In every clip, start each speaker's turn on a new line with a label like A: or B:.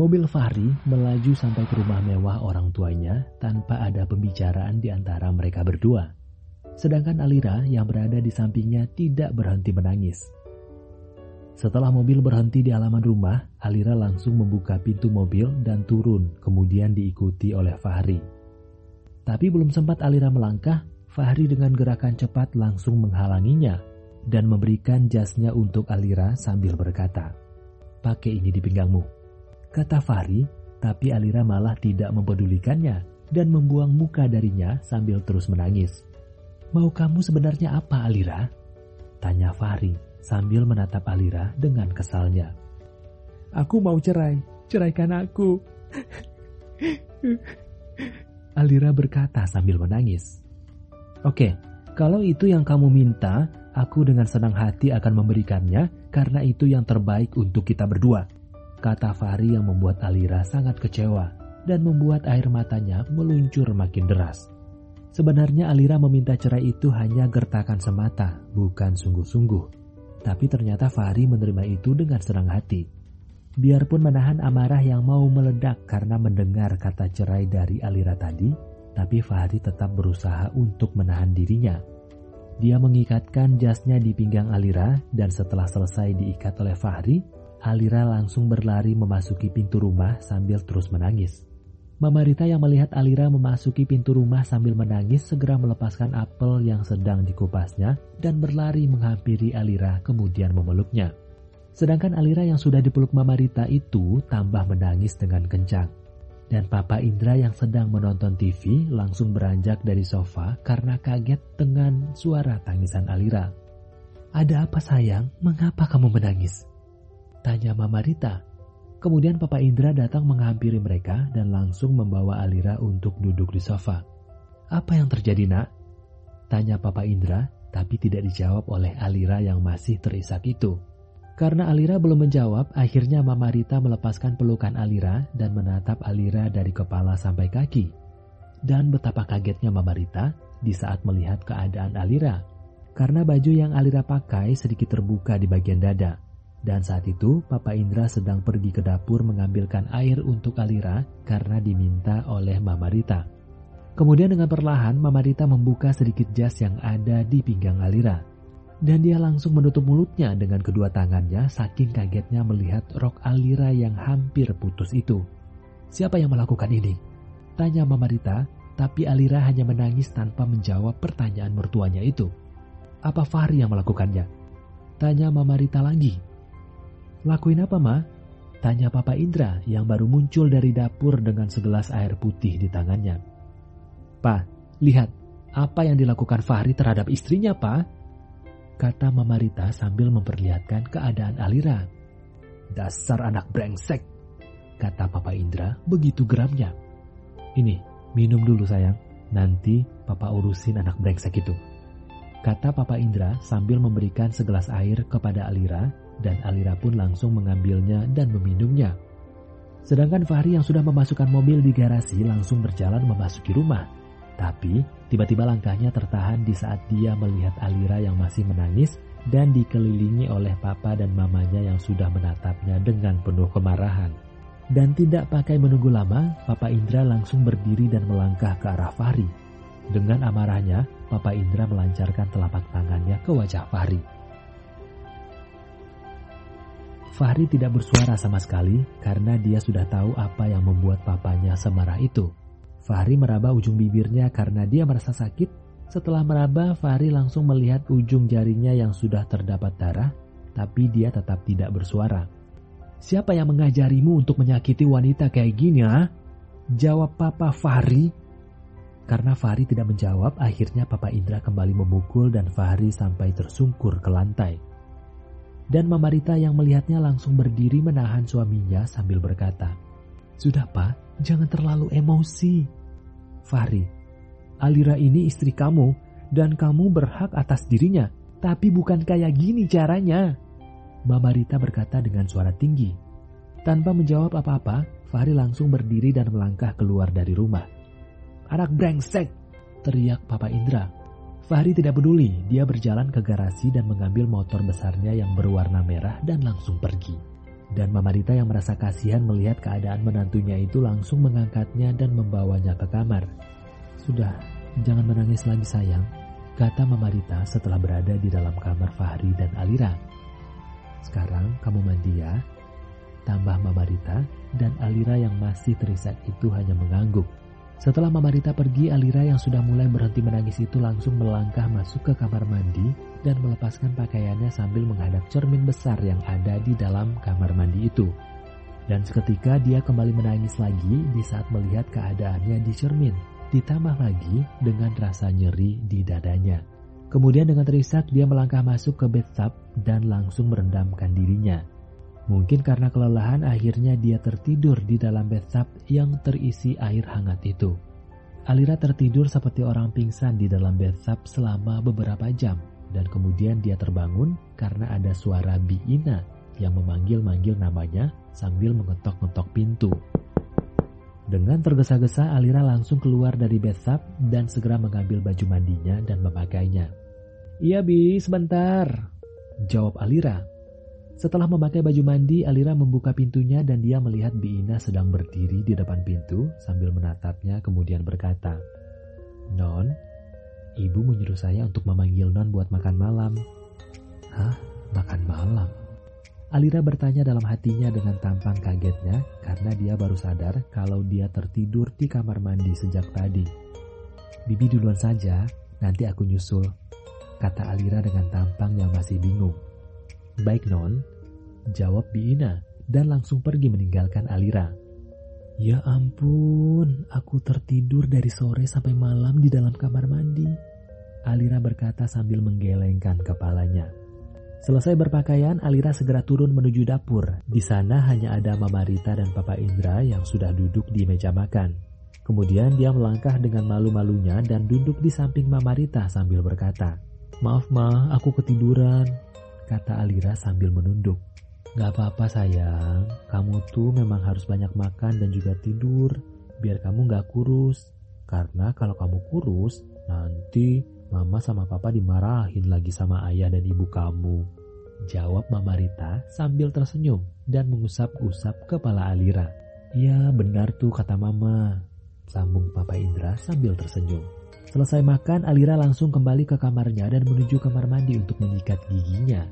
A: Mobil Fahri melaju sampai ke rumah mewah orang tuanya tanpa ada pembicaraan di antara mereka berdua. Sedangkan Alira yang berada di sampingnya tidak berhenti menangis. Setelah mobil berhenti di halaman rumah, Alira langsung membuka pintu mobil dan turun, kemudian diikuti oleh Fahri. Tapi belum sempat Alira melangkah, Fahri dengan gerakan cepat langsung menghalanginya dan memberikan jasnya untuk Alira sambil berkata, "Pakai ini di pinggangmu." Kata Fahri, tapi Alira malah tidak mempedulikannya dan membuang muka darinya sambil terus menangis. Mau kamu sebenarnya apa Alira? Tanya Fahri sambil menatap Alira dengan kesalnya. Aku mau cerai, ceraikan aku. Alira berkata sambil menangis. Oke, kalau itu yang kamu minta, aku dengan senang hati akan memberikannya karena itu yang terbaik untuk kita berdua kata Fahri yang membuat Alira sangat kecewa dan membuat air matanya meluncur makin deras. Sebenarnya Alira meminta cerai itu hanya gertakan semata, bukan sungguh-sungguh. Tapi ternyata Fahri menerima itu dengan senang hati. Biarpun menahan amarah yang mau meledak karena mendengar kata cerai dari Alira tadi, tapi Fahri tetap berusaha untuk menahan dirinya. Dia mengikatkan jasnya di pinggang Alira dan setelah selesai diikat oleh Fahri, Alira langsung berlari memasuki pintu rumah sambil terus menangis. Mama Rita yang melihat Alira memasuki pintu rumah sambil menangis segera melepaskan apel yang sedang dikupasnya dan berlari menghampiri Alira kemudian memeluknya. Sedangkan Alira yang sudah dipeluk Mama Rita itu tambah menangis dengan kencang. Dan Papa Indra yang sedang menonton TV langsung beranjak dari sofa karena kaget dengan suara tangisan Alira. Ada apa sayang? Mengapa kamu menangis? Tanya Mama Rita. Kemudian Papa Indra datang menghampiri mereka dan langsung membawa Alira untuk duduk di sofa. Apa yang terjadi nak? Tanya Papa Indra, tapi tidak dijawab oleh Alira yang masih terisak itu. Karena Alira belum menjawab, akhirnya Mama Rita melepaskan pelukan Alira dan menatap Alira dari kepala sampai kaki. Dan betapa kagetnya Mama Rita di saat melihat keadaan Alira. Karena baju yang Alira pakai sedikit terbuka di bagian dada. Dan saat itu, Papa Indra sedang pergi ke dapur mengambilkan air untuk Alira karena diminta oleh Mama Rita. Kemudian dengan perlahan, Mama Rita membuka sedikit jas yang ada di pinggang Alira. Dan dia langsung menutup mulutnya dengan kedua tangannya saking kagetnya melihat rok Alira yang hampir putus itu. Siapa yang melakukan ini? Tanya Mama Rita, tapi Alira hanya menangis tanpa menjawab pertanyaan mertuanya itu. Apa Fahri yang melakukannya? Tanya Mama Rita lagi. Lakuin apa, Ma? Tanya Papa Indra yang baru muncul dari dapur dengan segelas air putih di tangannya. Pa, lihat apa yang dilakukan Fahri terhadap istrinya, Pa. Kata Mama Rita sambil memperlihatkan keadaan Alira. Dasar anak brengsek, kata Papa Indra begitu geramnya. Ini, minum dulu sayang, nanti Papa urusin anak brengsek itu. Kata Papa Indra sambil memberikan segelas air kepada Alira dan Alira pun langsung mengambilnya dan meminumnya. Sedangkan Fahri yang sudah memasukkan mobil di garasi langsung berjalan memasuki rumah. Tapi tiba-tiba langkahnya tertahan di saat dia melihat Alira yang masih menangis dan dikelilingi oleh papa dan mamanya yang sudah menatapnya dengan penuh kemarahan. Dan tidak pakai menunggu lama, Papa Indra langsung berdiri dan melangkah ke arah Fahri. Dengan amarahnya, Papa Indra melancarkan telapak tangannya ke wajah Fahri. Fahri tidak bersuara sama sekali karena dia sudah tahu apa yang membuat papanya semarah itu. Fahri meraba ujung bibirnya karena dia merasa sakit. Setelah meraba, Fahri langsung melihat ujung jarinya yang sudah terdapat darah, tapi dia tetap tidak bersuara. Siapa yang mengajarimu untuk menyakiti wanita kayak gini? Jawab Papa Fahri. Karena Fahri tidak menjawab, akhirnya Papa Indra kembali memukul dan Fahri sampai tersungkur ke lantai. Dan Mama Rita yang melihatnya langsung berdiri menahan suaminya sambil berkata, Sudah pak, jangan terlalu emosi. Fahri, Alira ini istri kamu dan kamu berhak atas dirinya. Tapi bukan kayak gini caranya. Mama Rita berkata dengan suara tinggi. Tanpa menjawab apa-apa, Fahri langsung berdiri dan melangkah keluar dari rumah. Anak brengsek, teriak Papa Indra Fahri tidak peduli, dia berjalan ke garasi dan mengambil motor besarnya yang berwarna merah dan langsung pergi. Dan Mama Rita yang merasa kasihan melihat keadaan menantunya itu langsung mengangkatnya dan membawanya ke kamar. Sudah, jangan menangis lagi sayang, kata Mama Rita setelah berada di dalam kamar Fahri dan Alira. Sekarang kamu mandi ya, tambah Mama Rita dan Alira yang masih terisak itu hanya mengangguk. Setelah Mama Rita pergi, Alira yang sudah mulai berhenti menangis itu langsung melangkah masuk ke kamar mandi dan melepaskan pakaiannya sambil menghadap cermin besar yang ada di dalam kamar mandi itu. Dan seketika dia kembali menangis lagi di saat melihat keadaannya di cermin, ditambah lagi dengan rasa nyeri di dadanya. Kemudian dengan terisak dia melangkah masuk ke bathtub dan langsung merendamkan dirinya. Mungkin karena kelelahan akhirnya dia tertidur di dalam bathtub yang terisi air hangat itu. Alira tertidur seperti orang pingsan di dalam bathtub selama beberapa jam dan kemudian dia terbangun karena ada suara Biina yang memanggil-manggil namanya sambil mengetok-ngetok pintu. Dengan tergesa-gesa Alira langsung keluar dari bathtub dan segera mengambil baju mandinya dan memakainya. Iya Bi, sebentar. Jawab Alira setelah memakai baju mandi, Alira membuka pintunya dan dia melihat Biina sedang berdiri di depan pintu sambil menatapnya kemudian berkata, Non, ibu menyuruh saya untuk memanggil Non buat makan malam. Hah? Makan malam? Alira bertanya dalam hatinya dengan tampang kagetnya karena dia baru sadar kalau dia tertidur di kamar mandi sejak tadi. Bibi duluan saja, nanti aku nyusul, kata Alira dengan tampang yang masih bingung. Baik non, jawab Biina dan langsung pergi meninggalkan Alira. Ya ampun, aku tertidur dari sore sampai malam di dalam kamar mandi. Alira berkata sambil menggelengkan kepalanya. Selesai berpakaian, Alira segera turun menuju dapur. Di sana hanya ada Mama Rita dan Papa Indra yang sudah duduk di meja makan. Kemudian dia melangkah dengan malu-malunya dan duduk di samping Mama Rita sambil berkata, Maaf ma, aku ketiduran kata Alira sambil menunduk. Gak apa-apa sayang, kamu tuh memang harus banyak makan dan juga tidur, biar kamu gak kurus. Karena kalau kamu kurus, nanti mama sama papa dimarahin lagi sama ayah dan ibu kamu. Jawab Mama Rita sambil tersenyum dan mengusap-usap kepala Alira. Ya benar tuh kata mama, sambung Papa Indra sambil tersenyum. Selesai makan, Alira langsung kembali ke kamarnya dan menuju kamar mandi untuk menyikat giginya.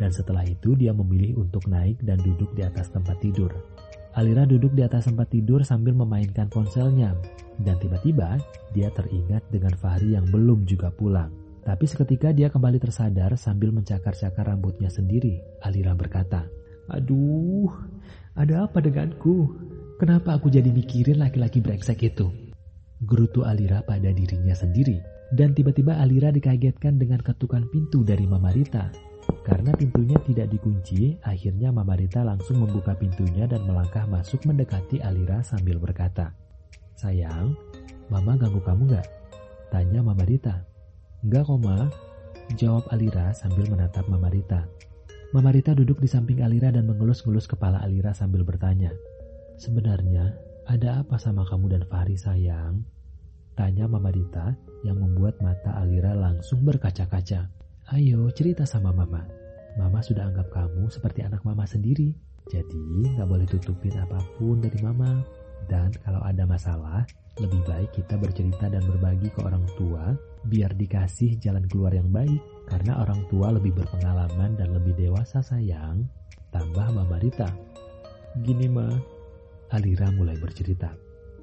A: Dan setelah itu dia memilih untuk naik dan duduk di atas tempat tidur. Alira duduk di atas tempat tidur sambil memainkan ponselnya. Dan tiba-tiba dia teringat dengan Fahri yang belum juga pulang. Tapi seketika dia kembali tersadar sambil mencakar-cakar rambutnya sendiri. Alira berkata, Aduh, ada apa denganku? Kenapa aku jadi mikirin laki-laki brengsek itu? Gerutu Alira pada dirinya sendiri. Dan tiba-tiba Alira dikagetkan dengan ketukan pintu dari Mama Rita. Karena pintunya tidak dikunci, akhirnya Mama Rita langsung membuka pintunya dan melangkah masuk mendekati Alira sambil berkata, Sayang, Mama ganggu kamu gak? Tanya Mama Rita. Enggak kok Ma, jawab Alira sambil menatap Mama Rita. Mama Rita duduk di samping Alira dan mengelus-ngelus kepala Alira sambil bertanya, Sebenarnya ada apa sama kamu dan Fahri sayang? Tanya Mama Rita yang membuat mata Alira langsung berkaca-kaca. Ayo cerita sama Mama. Mama sudah anggap kamu seperti anak Mama sendiri. Jadi nggak boleh tutupin apa pun dari Mama. Dan kalau ada masalah, lebih baik kita bercerita dan berbagi ke orang tua biar dikasih jalan keluar yang baik. Karena orang tua lebih berpengalaman dan lebih dewasa sayang. Tambah Mama Rita. Gini Ma, Alira mulai bercerita.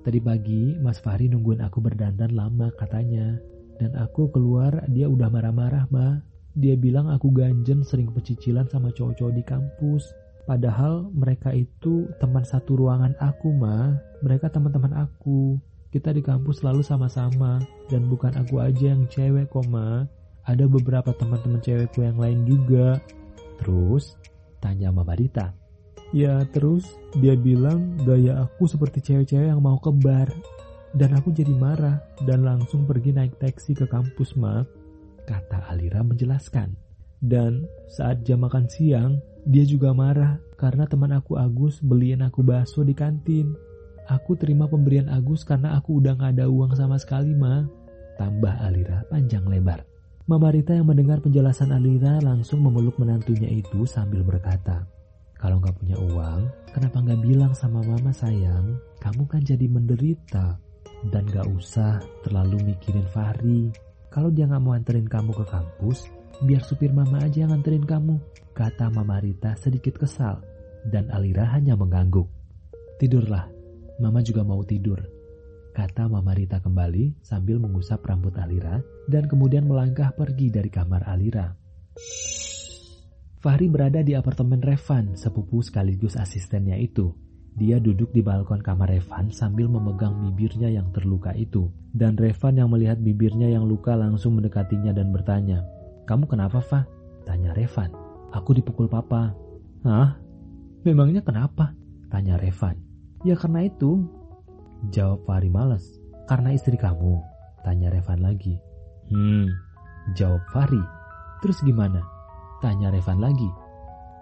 A: Tadi pagi Mas Fahri nungguin aku berdandan lama katanya. Dan aku keluar dia udah marah-marah ma. Dia bilang aku ganjen sering pecicilan sama cowok-cowok di kampus. Padahal mereka itu teman satu ruangan aku ma. Mereka teman-teman aku. Kita di kampus selalu sama-sama. Dan bukan aku aja yang cewek kok ma. Ada beberapa teman-teman cewekku yang lain juga. Terus tanya Mama Rita. Ya terus dia bilang gaya aku seperti cewek-cewek yang mau ke bar. Dan aku jadi marah dan langsung pergi naik taksi ke kampus ma. Kata Alira menjelaskan. Dan saat jam makan siang, dia juga marah karena teman aku Agus beliin aku bakso di kantin. Aku terima pemberian Agus karena aku udah gak ada uang sama sekali ma. Tambah Alira panjang lebar. Mama Rita yang mendengar penjelasan Alira langsung memeluk menantunya itu sambil berkata, Kalau nggak punya uang, kenapa nggak bilang sama mama sayang? Kamu kan jadi menderita. Dan gak usah terlalu mikirin Fahri. Kalau dia nggak mau anterin kamu ke kampus, biar supir mama aja yang anterin kamu. Kata Mama Rita sedikit kesal. Dan Alira hanya mengangguk. Tidurlah, mama juga mau tidur. Kata Mama Rita kembali sambil mengusap rambut Alira dan kemudian melangkah pergi dari kamar Alira. Fahri berada di apartemen Revan, sepupu sekaligus asistennya itu. Dia duduk di balkon kamar Revan sambil memegang bibirnya yang terluka itu. Dan Revan yang melihat bibirnya yang luka langsung mendekatinya dan bertanya, Kamu kenapa, Fah? Tanya Revan. Aku dipukul papa. Hah? Memangnya kenapa? Tanya Revan. Ya karena itu. Jawab Fahri males. Karena istri kamu. Tanya Revan lagi. Hmm. Jawab Fahri. Terus gimana? Tanya Revan lagi.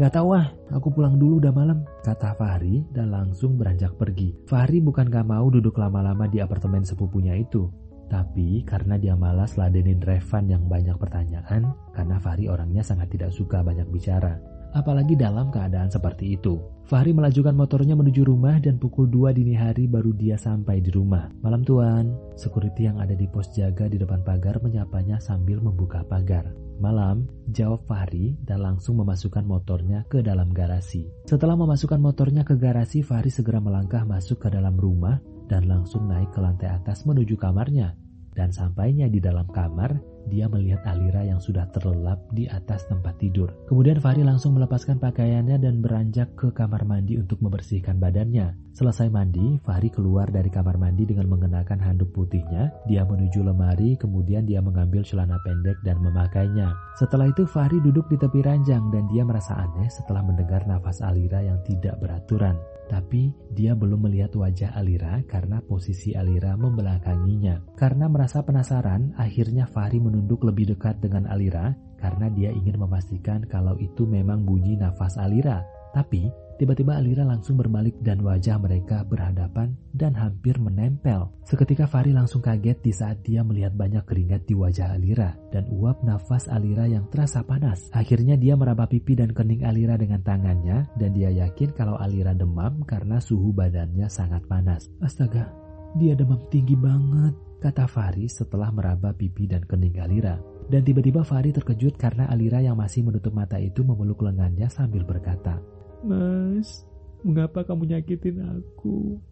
A: Gak tahu ah, aku pulang dulu udah malam, kata Fahri dan langsung beranjak pergi. Fahri bukan gak mau duduk lama-lama di apartemen sepupunya itu. Tapi karena dia malas ladenin Revan yang banyak pertanyaan, karena Fahri orangnya sangat tidak suka banyak bicara apalagi dalam keadaan seperti itu. Fahri melajukan motornya menuju rumah dan pukul 2 dini hari baru dia sampai di rumah. Malam tuan, security yang ada di pos jaga di depan pagar menyapanya sambil membuka pagar. Malam, jawab Fahri dan langsung memasukkan motornya ke dalam garasi. Setelah memasukkan motornya ke garasi, Fahri segera melangkah masuk ke dalam rumah dan langsung naik ke lantai atas menuju kamarnya. Dan sampainya di dalam kamar, dia melihat Alira yang sudah terlelap di atas tempat tidur. Kemudian Fahri langsung melepaskan pakaiannya dan beranjak ke kamar mandi untuk membersihkan badannya. Selesai mandi, Fahri keluar dari kamar mandi dengan mengenakan handuk putihnya. Dia menuju lemari, kemudian dia mengambil celana pendek dan memakainya. Setelah itu Fahri duduk di tepi ranjang dan dia merasa aneh setelah mendengar nafas Alira yang tidak beraturan. Tapi dia belum melihat wajah Alira karena posisi Alira membelakanginya. Karena merasa penasaran, akhirnya Fahri menunduk lebih dekat dengan Alira karena dia ingin memastikan kalau itu memang bunyi nafas Alira. Tapi Tiba-tiba Alira langsung berbalik dan wajah mereka berhadapan dan hampir menempel. Seketika Fari langsung kaget di saat dia melihat banyak keringat di wajah Alira dan uap nafas Alira yang terasa panas. Akhirnya dia meraba pipi dan kening Alira dengan tangannya dan dia yakin kalau Alira demam karena suhu badannya sangat panas. Astaga, dia demam tinggi banget, kata Fari setelah meraba pipi dan kening Alira. Dan tiba-tiba Fari terkejut karena Alira yang masih menutup mata itu memeluk lengannya sambil berkata, Mas, mengapa kamu nyakitin aku?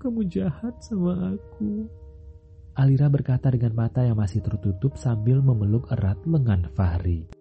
A: Kamu jahat sama aku. Alira berkata dengan mata yang masih tertutup sambil memeluk erat lengan Fahri.